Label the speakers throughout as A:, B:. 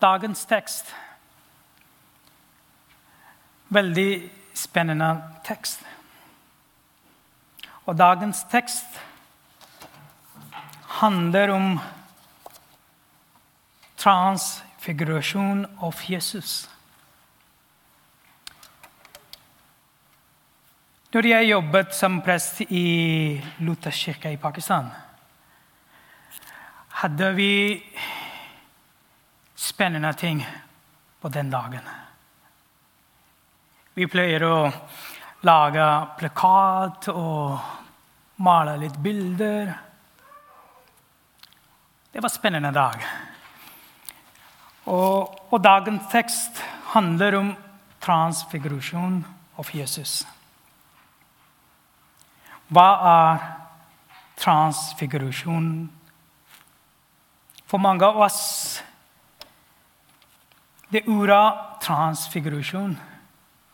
A: Dagens tekst Veldig spennende tekst. Og dagens tekst handler om transfigurasjon av Jesus. Når jeg jobbet som prest i Lutherkirka i Pakistan, hadde vi spennende ting på den dagen. Vi pleier å lage plakat og male litt bilder. Det var en spennende dag. Og, og dagens tekst handler om transfigurasjon av Jesus. Hva er transfigurasjon? For mange av oss det ordet transfigurasjon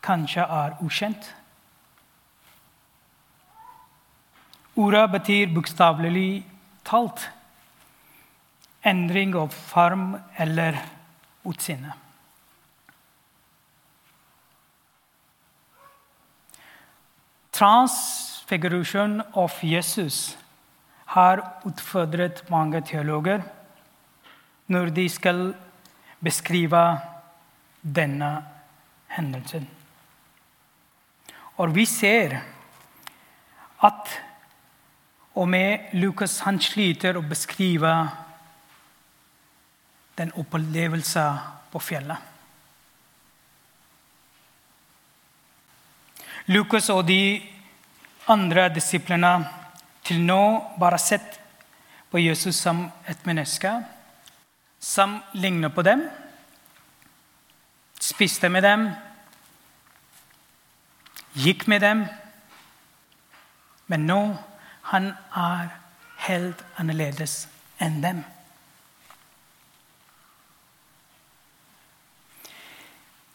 A: kanskje er ukjent. Ordet betyr bokstavelig talt endring av form eller utseende. Transfigurasjon av Jesus har utfordret mange teologer når de skal beskrive denne hendelsen. Og vi ser at og med Lukas han sliter å beskrive den opplevelsen på fjellet. Lukas og de andre disiplene til nå bare sett på Jesus som et menneske som ligner på dem, spiste med dem, gikk med dem. Men nå han er helt annerledes enn dem.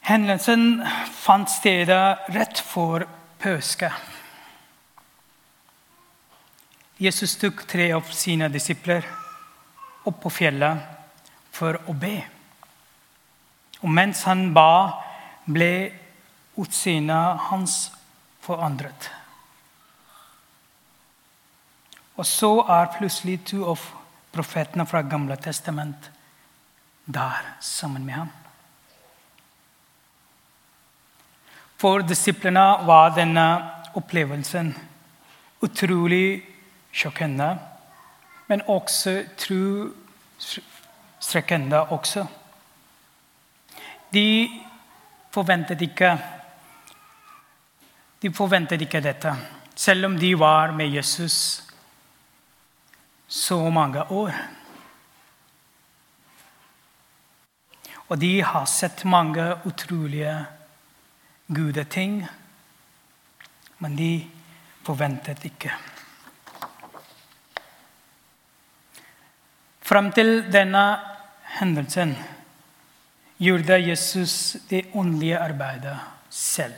A: Hendelsen fant sted rett for pøske. Jesus tok tre av sine disipler opp på fjellet for å be. Og mens han ba, ble utsynet hans forandret. Og så er plutselig to av profetene fra Gamle testament der sammen med ham. For disiplene var denne opplevelsen utrolig sjokkende, men også trostrekkende også. De forventet ikke De forventet ikke dette, selv om de var med Jesus så mange år. Og de har sett mange utrolige gudeting, men de forventet ikke. Fram til denne hendelsen gjorde Jesus det åndelige arbeidet selv.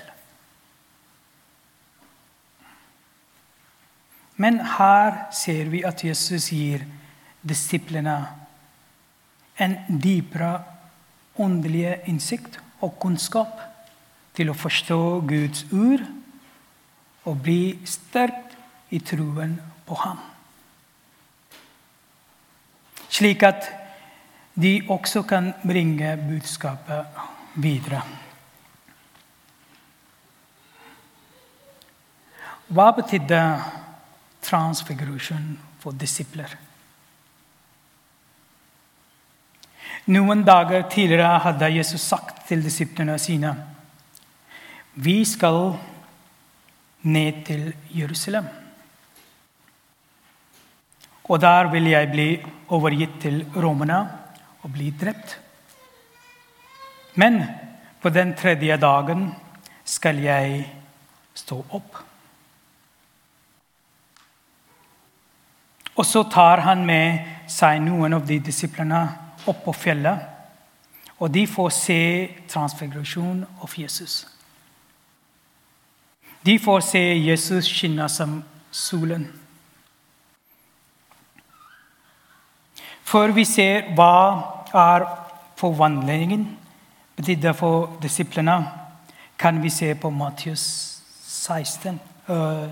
A: Men her ser vi at Jesus gir disiplene en dypere åndelig innsikt og kunnskap til å forstå Guds ord og bli sterkt i troen på ham. Slik at de også kan bringe budskapet videre. Hva betydde transfigurasjon for disipler? Noen dager tidligere hadde Jesus sagt til disiplene sine vi skal ned til Jerusalem. Og der vil jeg bli overgitt til romerne og bli drept. Men på den tredje dagen skal jeg stå opp. Og så tar han med seg noen av de disiplene opp på fjellet. Og de får se transfigurasjon av Jesus. De får se Jesus skinne som solen. Før vi ser hva er forvandlingen betydde for disiplene, kan vi se på Matteus 16, uh,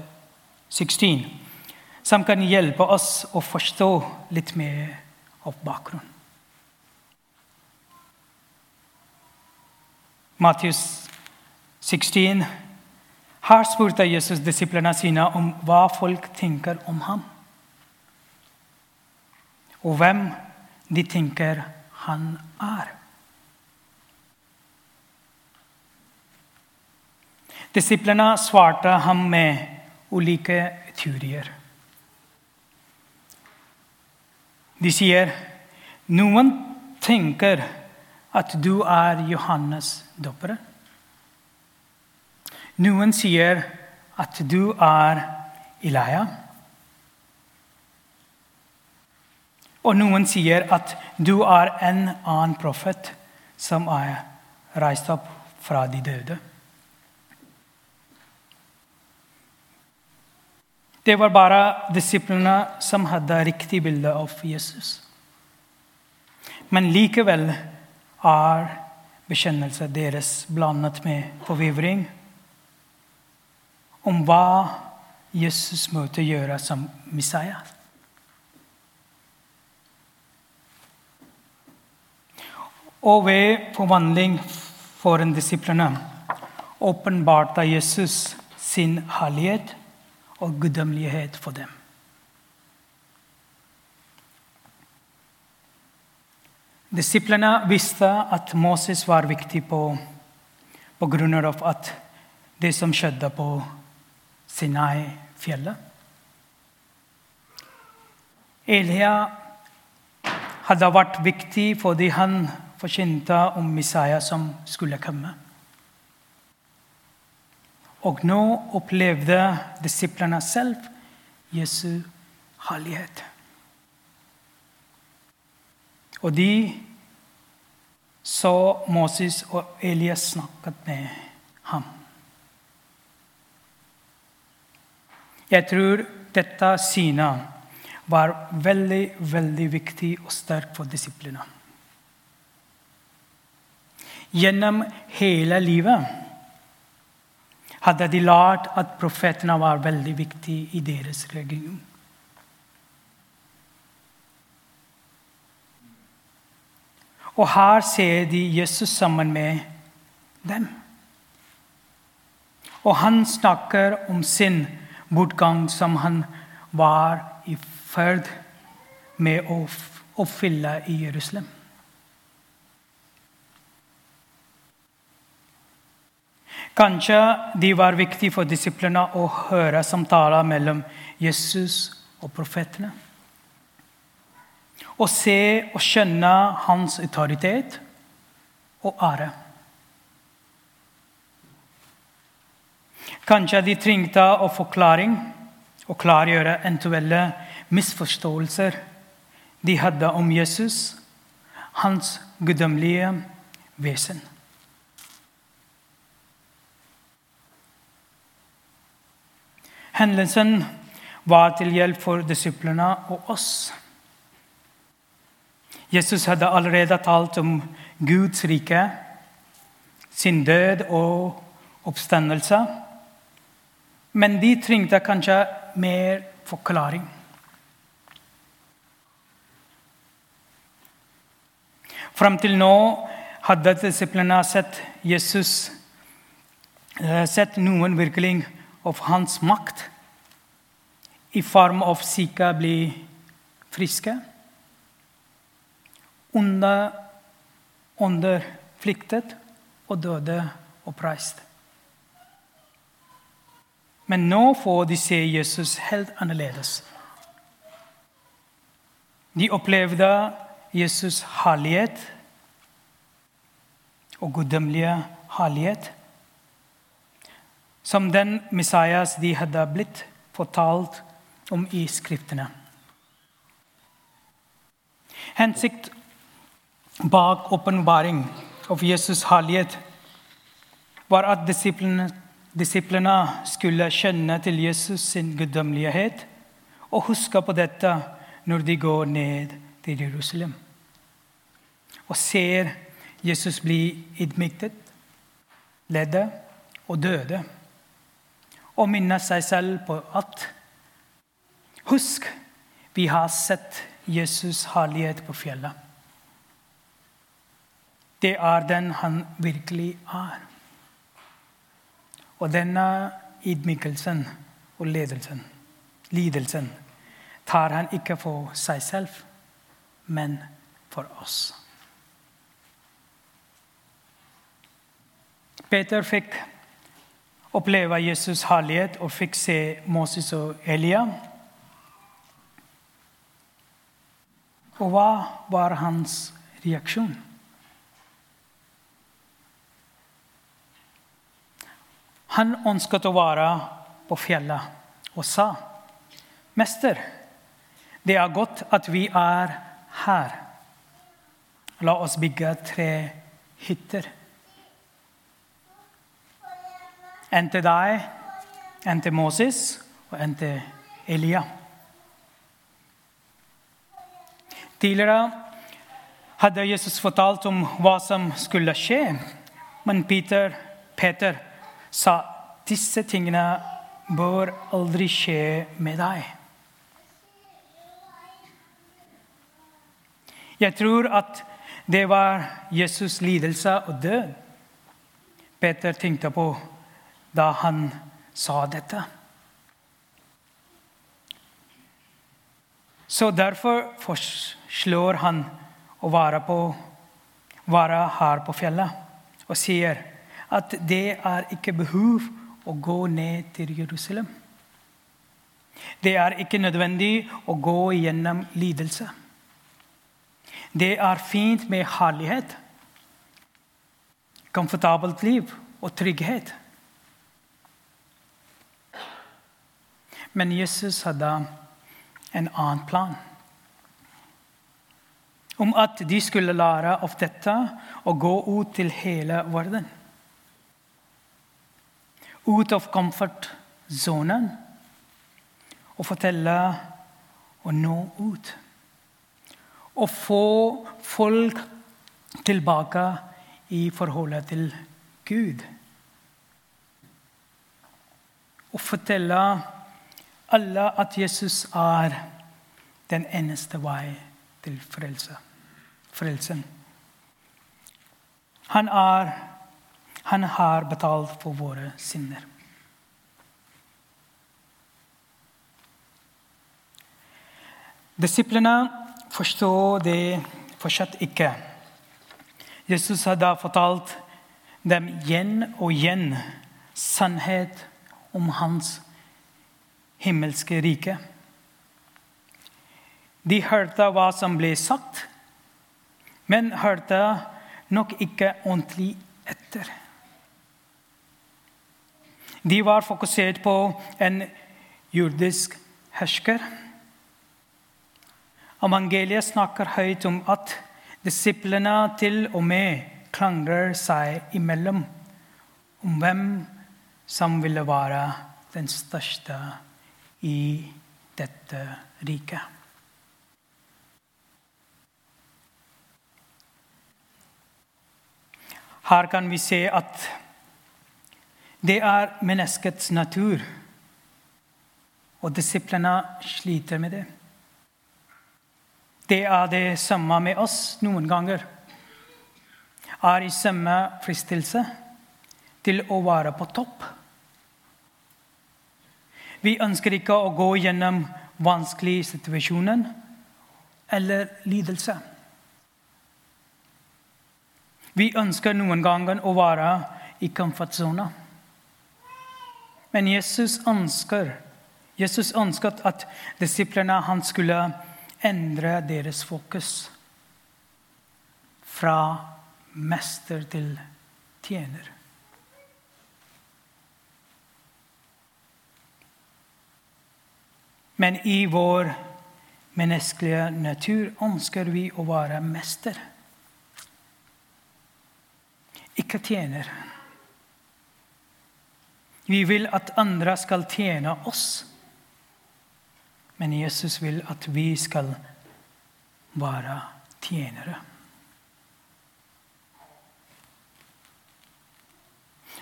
A: 16, som kan hjelpe oss å forstå litt mer av bakgrunnen. Matteus 16. Her spurte Jesus disiplene sine om hva folk tenker om ham. Og hvem de tenker han er. Disiplene svarte ham med ulike teorier. De sier noen tenker at du er Johannes døperen. Noen sier at du er Elia. Og noen sier at du er en annen profet som er reist opp fra de døde. Det var bare disiplene som hadde riktig bilde av Jesus. Men likevel er bekjennelsen deres blandet med forvirring om hva Jesus måtte gjøre som Messias. Og ved forvandling for en disiplene åpenbarte Jesus sin herlighet og guddommelighet for dem. Disiplene visste at Moses var viktig på, på grunn av at det som skjedde på Sinai-fjellet. Elia hadde vært viktig fordi han forkynte om Messiah som skulle komme. Og nå opplevde disiplene selv Jesu herlighet. Og de så Moses og Elias snakket med ham. Jeg tror dette synet var veldig, veldig viktig og sterkt for disiplene. Gjennom hele livet hadde de lært at profetene var veldig viktige i deres religion. Og her ser de Jesus sammen med dem. Og han snakker om sin bortgang som han var i ferd med å oppfylle i Jerusalem. Kanskje de var viktige for disiplene å høre samtaler mellom Jesus og profetene. Å se og skjønne hans autoritet og ære. Kanskje de trengte å forklaring og klargjøre eventuelle misforståelser de hadde om Jesus, hans guddommelige vesen. Hendelsen var til hjelp for disiplene og oss. Jesus hadde allerede talt om Guds rike, sin død og oppstandelse. Men de trengte kanskje mer forklaring. Fram til nå hadde disiplene sett Jesus eh, sett noen virkelig av hans makt i form av syke bli friske, under, under flyktet og døde oppreist. Men nå får de se Jesus helt annerledes. De opplevde Jesus' herlighet og guddommelige herlighet som den Messias de hadde blitt fortalt om i Skriftene. Hensikt bak åpenbaring av Jesus' herlighet var at disiplene Disiplene skulle kjenne til Jesus sin guddommelighet og huske på dette når de går ned til Jerusalem. og ser Jesus bli ydmyket, ledde og døde, og minne seg selv på at Husk, vi har sett Jesus' herlighet på fjellet. Det er den han virkelig er. Og denne ydmykelsen og ledelsen, lidelsen tar han ikke for seg selv, men for oss. Peter fikk oppleve Jesus' herlighet og fikk se Moses og Elia. Og hva var hans reaksjon? Han ønsket å være på fjellet og sa, 'Mester, det er godt at vi er her. La oss bygge tre hytter.' En til deg, en til Moses og en til Elia. Tidligere hadde Jesus fortalt om hva som skulle skje, men Peter, Peter sa disse tingene bør aldri skje med deg. Jeg tror at det var Jesus' lidelse og død Peter tenkte på da han sa dette. Så derfor foreslår han å være, på, være her på fjellet og sier at det er ikke behov å gå ned til Jerusalem. Det er ikke nødvendig å gå gjennom lidelse. Det er fint med herlighet, komfortabelt liv og trygghet. Men Jesus hadde en annen plan. Om at de skulle lære av dette og gå ut til hele verden. Ut av komfortsonen og fortelle og nå ut. Og få folk tilbake i forholdet til Gud. Og fortelle alle at Jesus er den eneste vei til frelse. frelsen. Han, er, han har betalt for våre synder. Disiplene forstår det fortsatt ikke. Jesus har da fortalt dem igjen og igjen sannhet om hans himmelske riket. De hørte hva som ble sagt, men hørte nok ikke ordentlig etter. De var fokusert på en jordisk hersker. Evangeliet snakker høyt om at disiplene til og med krangler seg imellom om hvem som ville være den største i dette riket. Her kan vi se at det er menneskets natur, og disiplene sliter med det. Det er det samme med oss noen ganger. Er i samme fristelse til å være på topp vi ønsker ikke å gå gjennom vanskelige situasjoner eller lidelse. Vi ønsker noen ganger å være i komfortsona. Men Jesus ønsker, Jesus ønsket at disiplene han skulle endre deres fokus fra mester til tjener. Men i vår menneskelige natur ønsker vi å være mester. Ikke tjener. Vi vil at andre skal tjene oss. Men Jesus vil at vi skal være tjenere.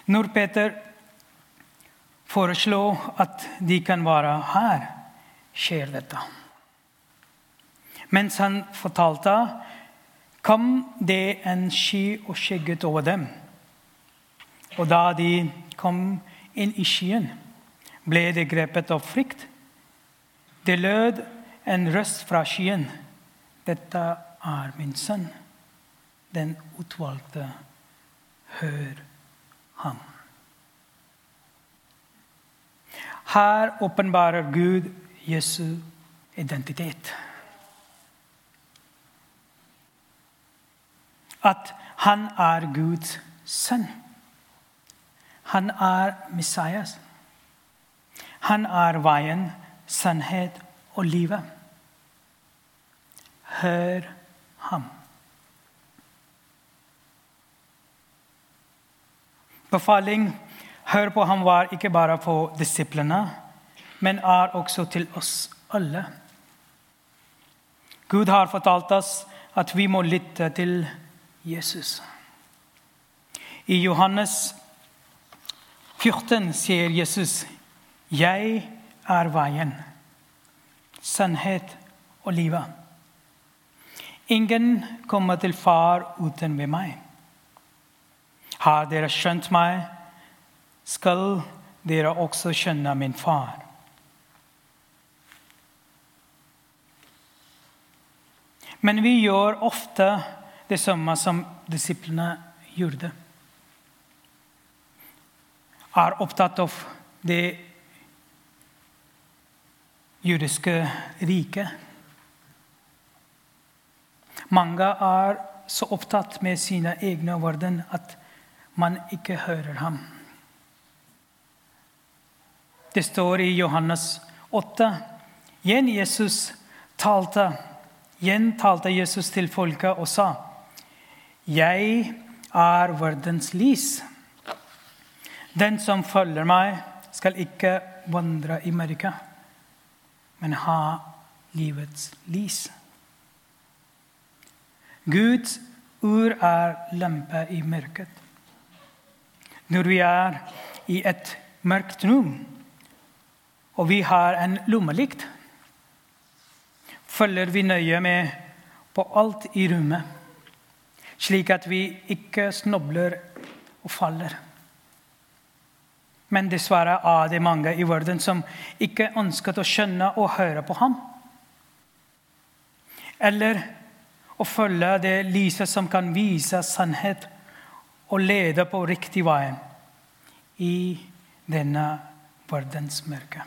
A: Når Peter foreslår at de kan være her skjer dette. Mens han fortalte, kom det en sky og skygget over dem. Og da de kom inn i skyen, ble de grepet av frykt. Det lød en røst fra skyen. Dette er min sønn, den utvalgte. Hør ham. Her åpenbarer Gud Jesu identitet. At han er Guds sønn. Han er Messias. Han er veien, sannhet og livet. Hør ham. Befaling hør på ham var ikke bare for disiplene, men er også til oss alle. Gud har fortalt oss at vi må lytte til Jesus. I Johannes 14 sier Jesus, 'Jeg er veien, sannhet og livet'. Ingen kommer til Far uten ved meg. Har dere skjønt meg, skal dere også skjønne min far. Men vi gjør ofte det samme som disiplene gjorde er opptatt av det jødiske riket. Mange er så opptatt med sine egne verden at man ikke hører ham. Det står i Johannes 8. Igjen Jesus talte, igjen talte Jesus til folket og sa, 'Jeg er verdens lys.' Den som følger meg, skal ikke vandre i mørket, men ha livets lys. Guds ord er lampe i mørket. Når vi er i et mørkt rom, og vi har en lommelykt, følger vi nøye med på alt i rommet, slik at vi ikke snobler og faller. Men dessverre er det mange i verden som ikke ønsket å skjønne og høre på ham. Eller å følge det lyset som kan vise sannhet og lede på riktig vei i denne verdens mørke.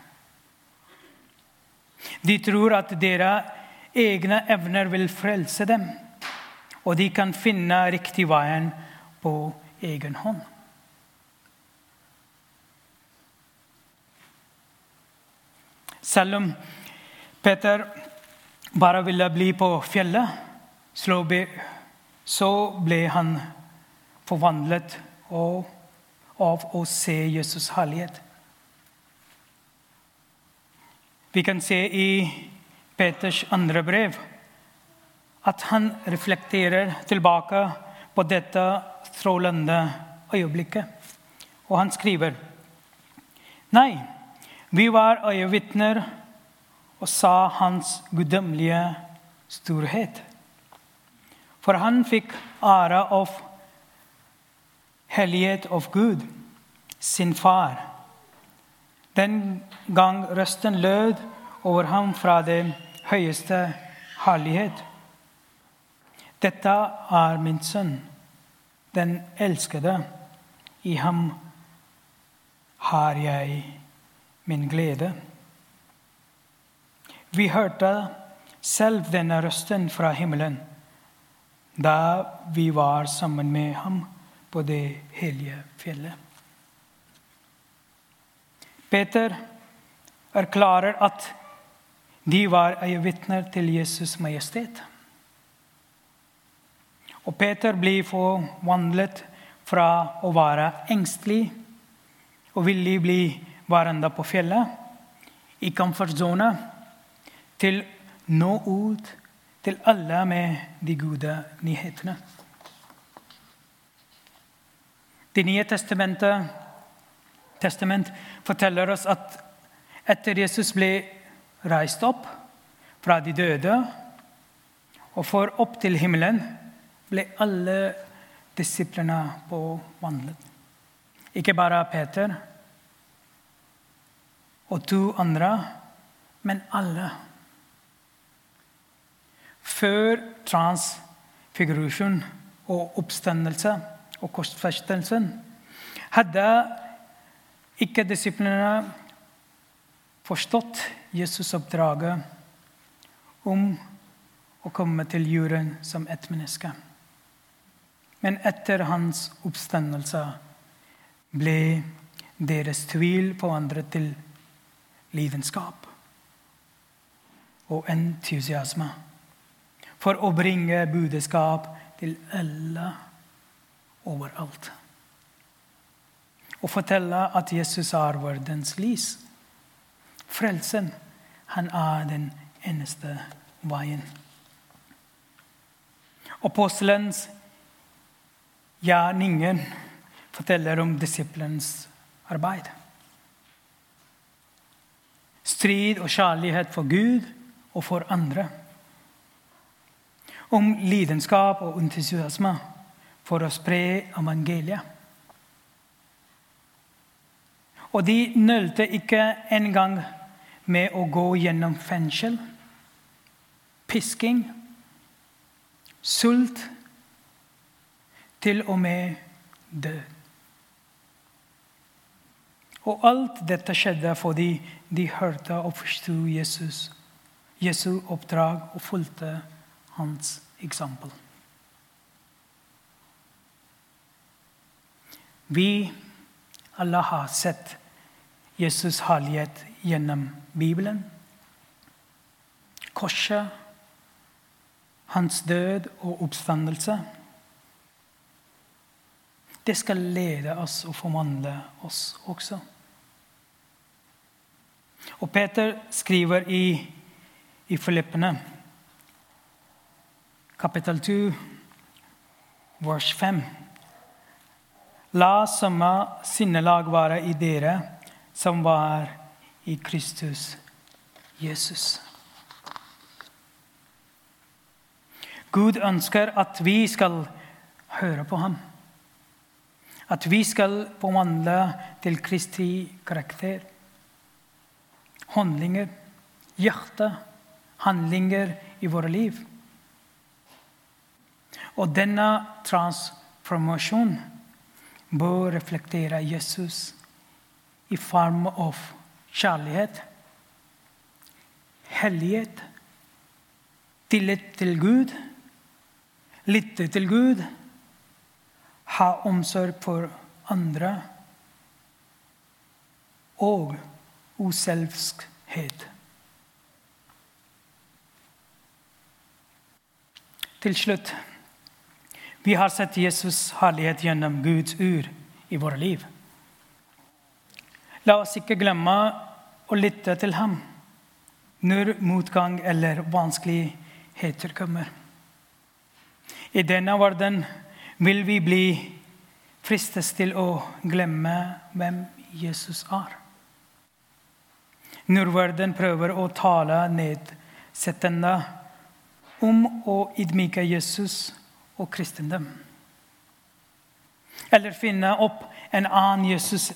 A: De tror at deres egne evner vil frelse dem, og de kan finne riktig veien på egen hånd. Selv om Peter bare ville bli på fjellet, så ble han forvandlet av å se Jesus' herlighet. Vi kan se i Peters andre brev at han reflekterer tilbake på dette strålende øyeblikket. Og han skriver Nei, vi var øyevitner og sa hans guddommelige storhet. For han fikk ære av hellighet av Gud, sin far. Den gang røsten lød over ham fra det høyeste herlighet. Dette er min sønn, den elskede. I ham har jeg min glede. Vi hørte selv denne røsten fra himmelen da vi var sammen med ham på det hellige fjellet. Peter erklærer at de var øyevitner til Jesus' majestet. Og Peter blir forvandlet fra å være engstelig og villig bli værende på fjellet, i komfortsone, til nå ut til alle med de gode nyhetene. Det nye testamentet testament forteller oss at etter Jesus ble reist opp fra de døde og for opp til himmelen, ble alle disiplene på vandlet. Ikke bare Peter og to andre, men alle. Før transfigurasjon og oppstandelse og korsfestelsen hadde ikke disiplene forstått Jesus-oppdraget om å komme til jorden som ett menneske. Men etter hans oppstandelse ble deres tvil forandret til lidenskap og entusiasme for å bringe budskap til alle overalt og fortelle at Jesus er verdens lys. Frelsen, han er den eneste veien. Apostelens gjerninger forteller om disiplens arbeid. Strid og kjærlighet for Gud og for andre. Om lidenskap og entusiasme for å spre evangeliet. Og de nølte ikke engang med å gå gjennom fengsel, pisking, sult, til og med død. Og alt dette skjedde fordi de hørte og forsto Jesus, Jesu oppdrag og fulgte hans eksempel. Vi alle har sett Jesus' herlighet gjennom Bibelen. Korset, hans død og oppstandelse. Det skal lede oss og formandle oss også. Og Peter skriver i, i Filippene, kapittel 2, vers 5. La samme sinnelag være i dere som var i Kristus Jesus. Gud ønsker at vi skal høre på ham. At vi skal forvandle til Kristi karakter. Handlinger, hjerte, handlinger i våre liv. Og denne transformasjonen bør reflektere Jesus i form av kjærlighet, hellighet, tillit til Gud, lytte til Gud, ha omsorg for andre og uselvskhet. Til slutt vi har sett Jesus' herlighet gjennom Guds ur i våre liv. La oss ikke glemme å lytte til ham når motgang eller vanskeligheter kommer. I denne verden vil vi bli fristes til å glemme hvem Jesus er. Når verden prøver å tale nedsettende om å ydmyke Jesus og kristendom. Eller finne opp en annen Jesus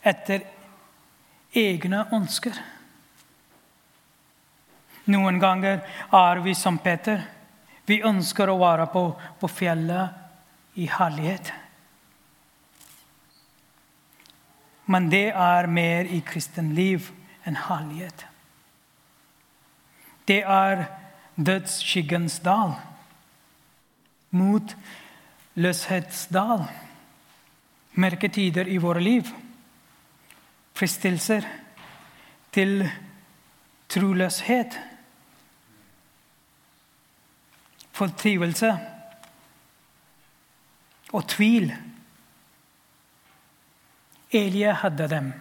A: etter egne ønsker. Noen ganger er vi som Peter. Vi ønsker å være på, på fjellet i herlighet. Men det er mer i kristenliv enn herlighet. Det er dødsskyggens dal. Mot løshetsdal. Merketider i våre liv fristelser til troløshet, fortrivelse og tvil. Elia hadde dem.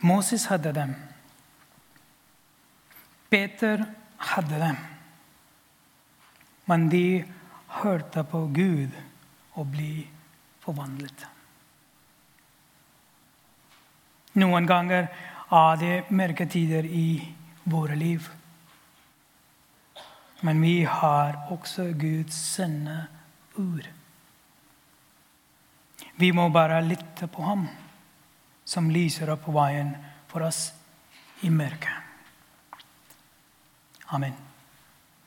A: Moses hadde dem. Peter hadde dem. Men de hørte på Gud og bli forvandlet. Noen ganger er det mørke tider i våre liv. Men vi har også Guds sanne ord. Vi må bare lytte på ham, som lyser opp veien for oss i mørket. Amen.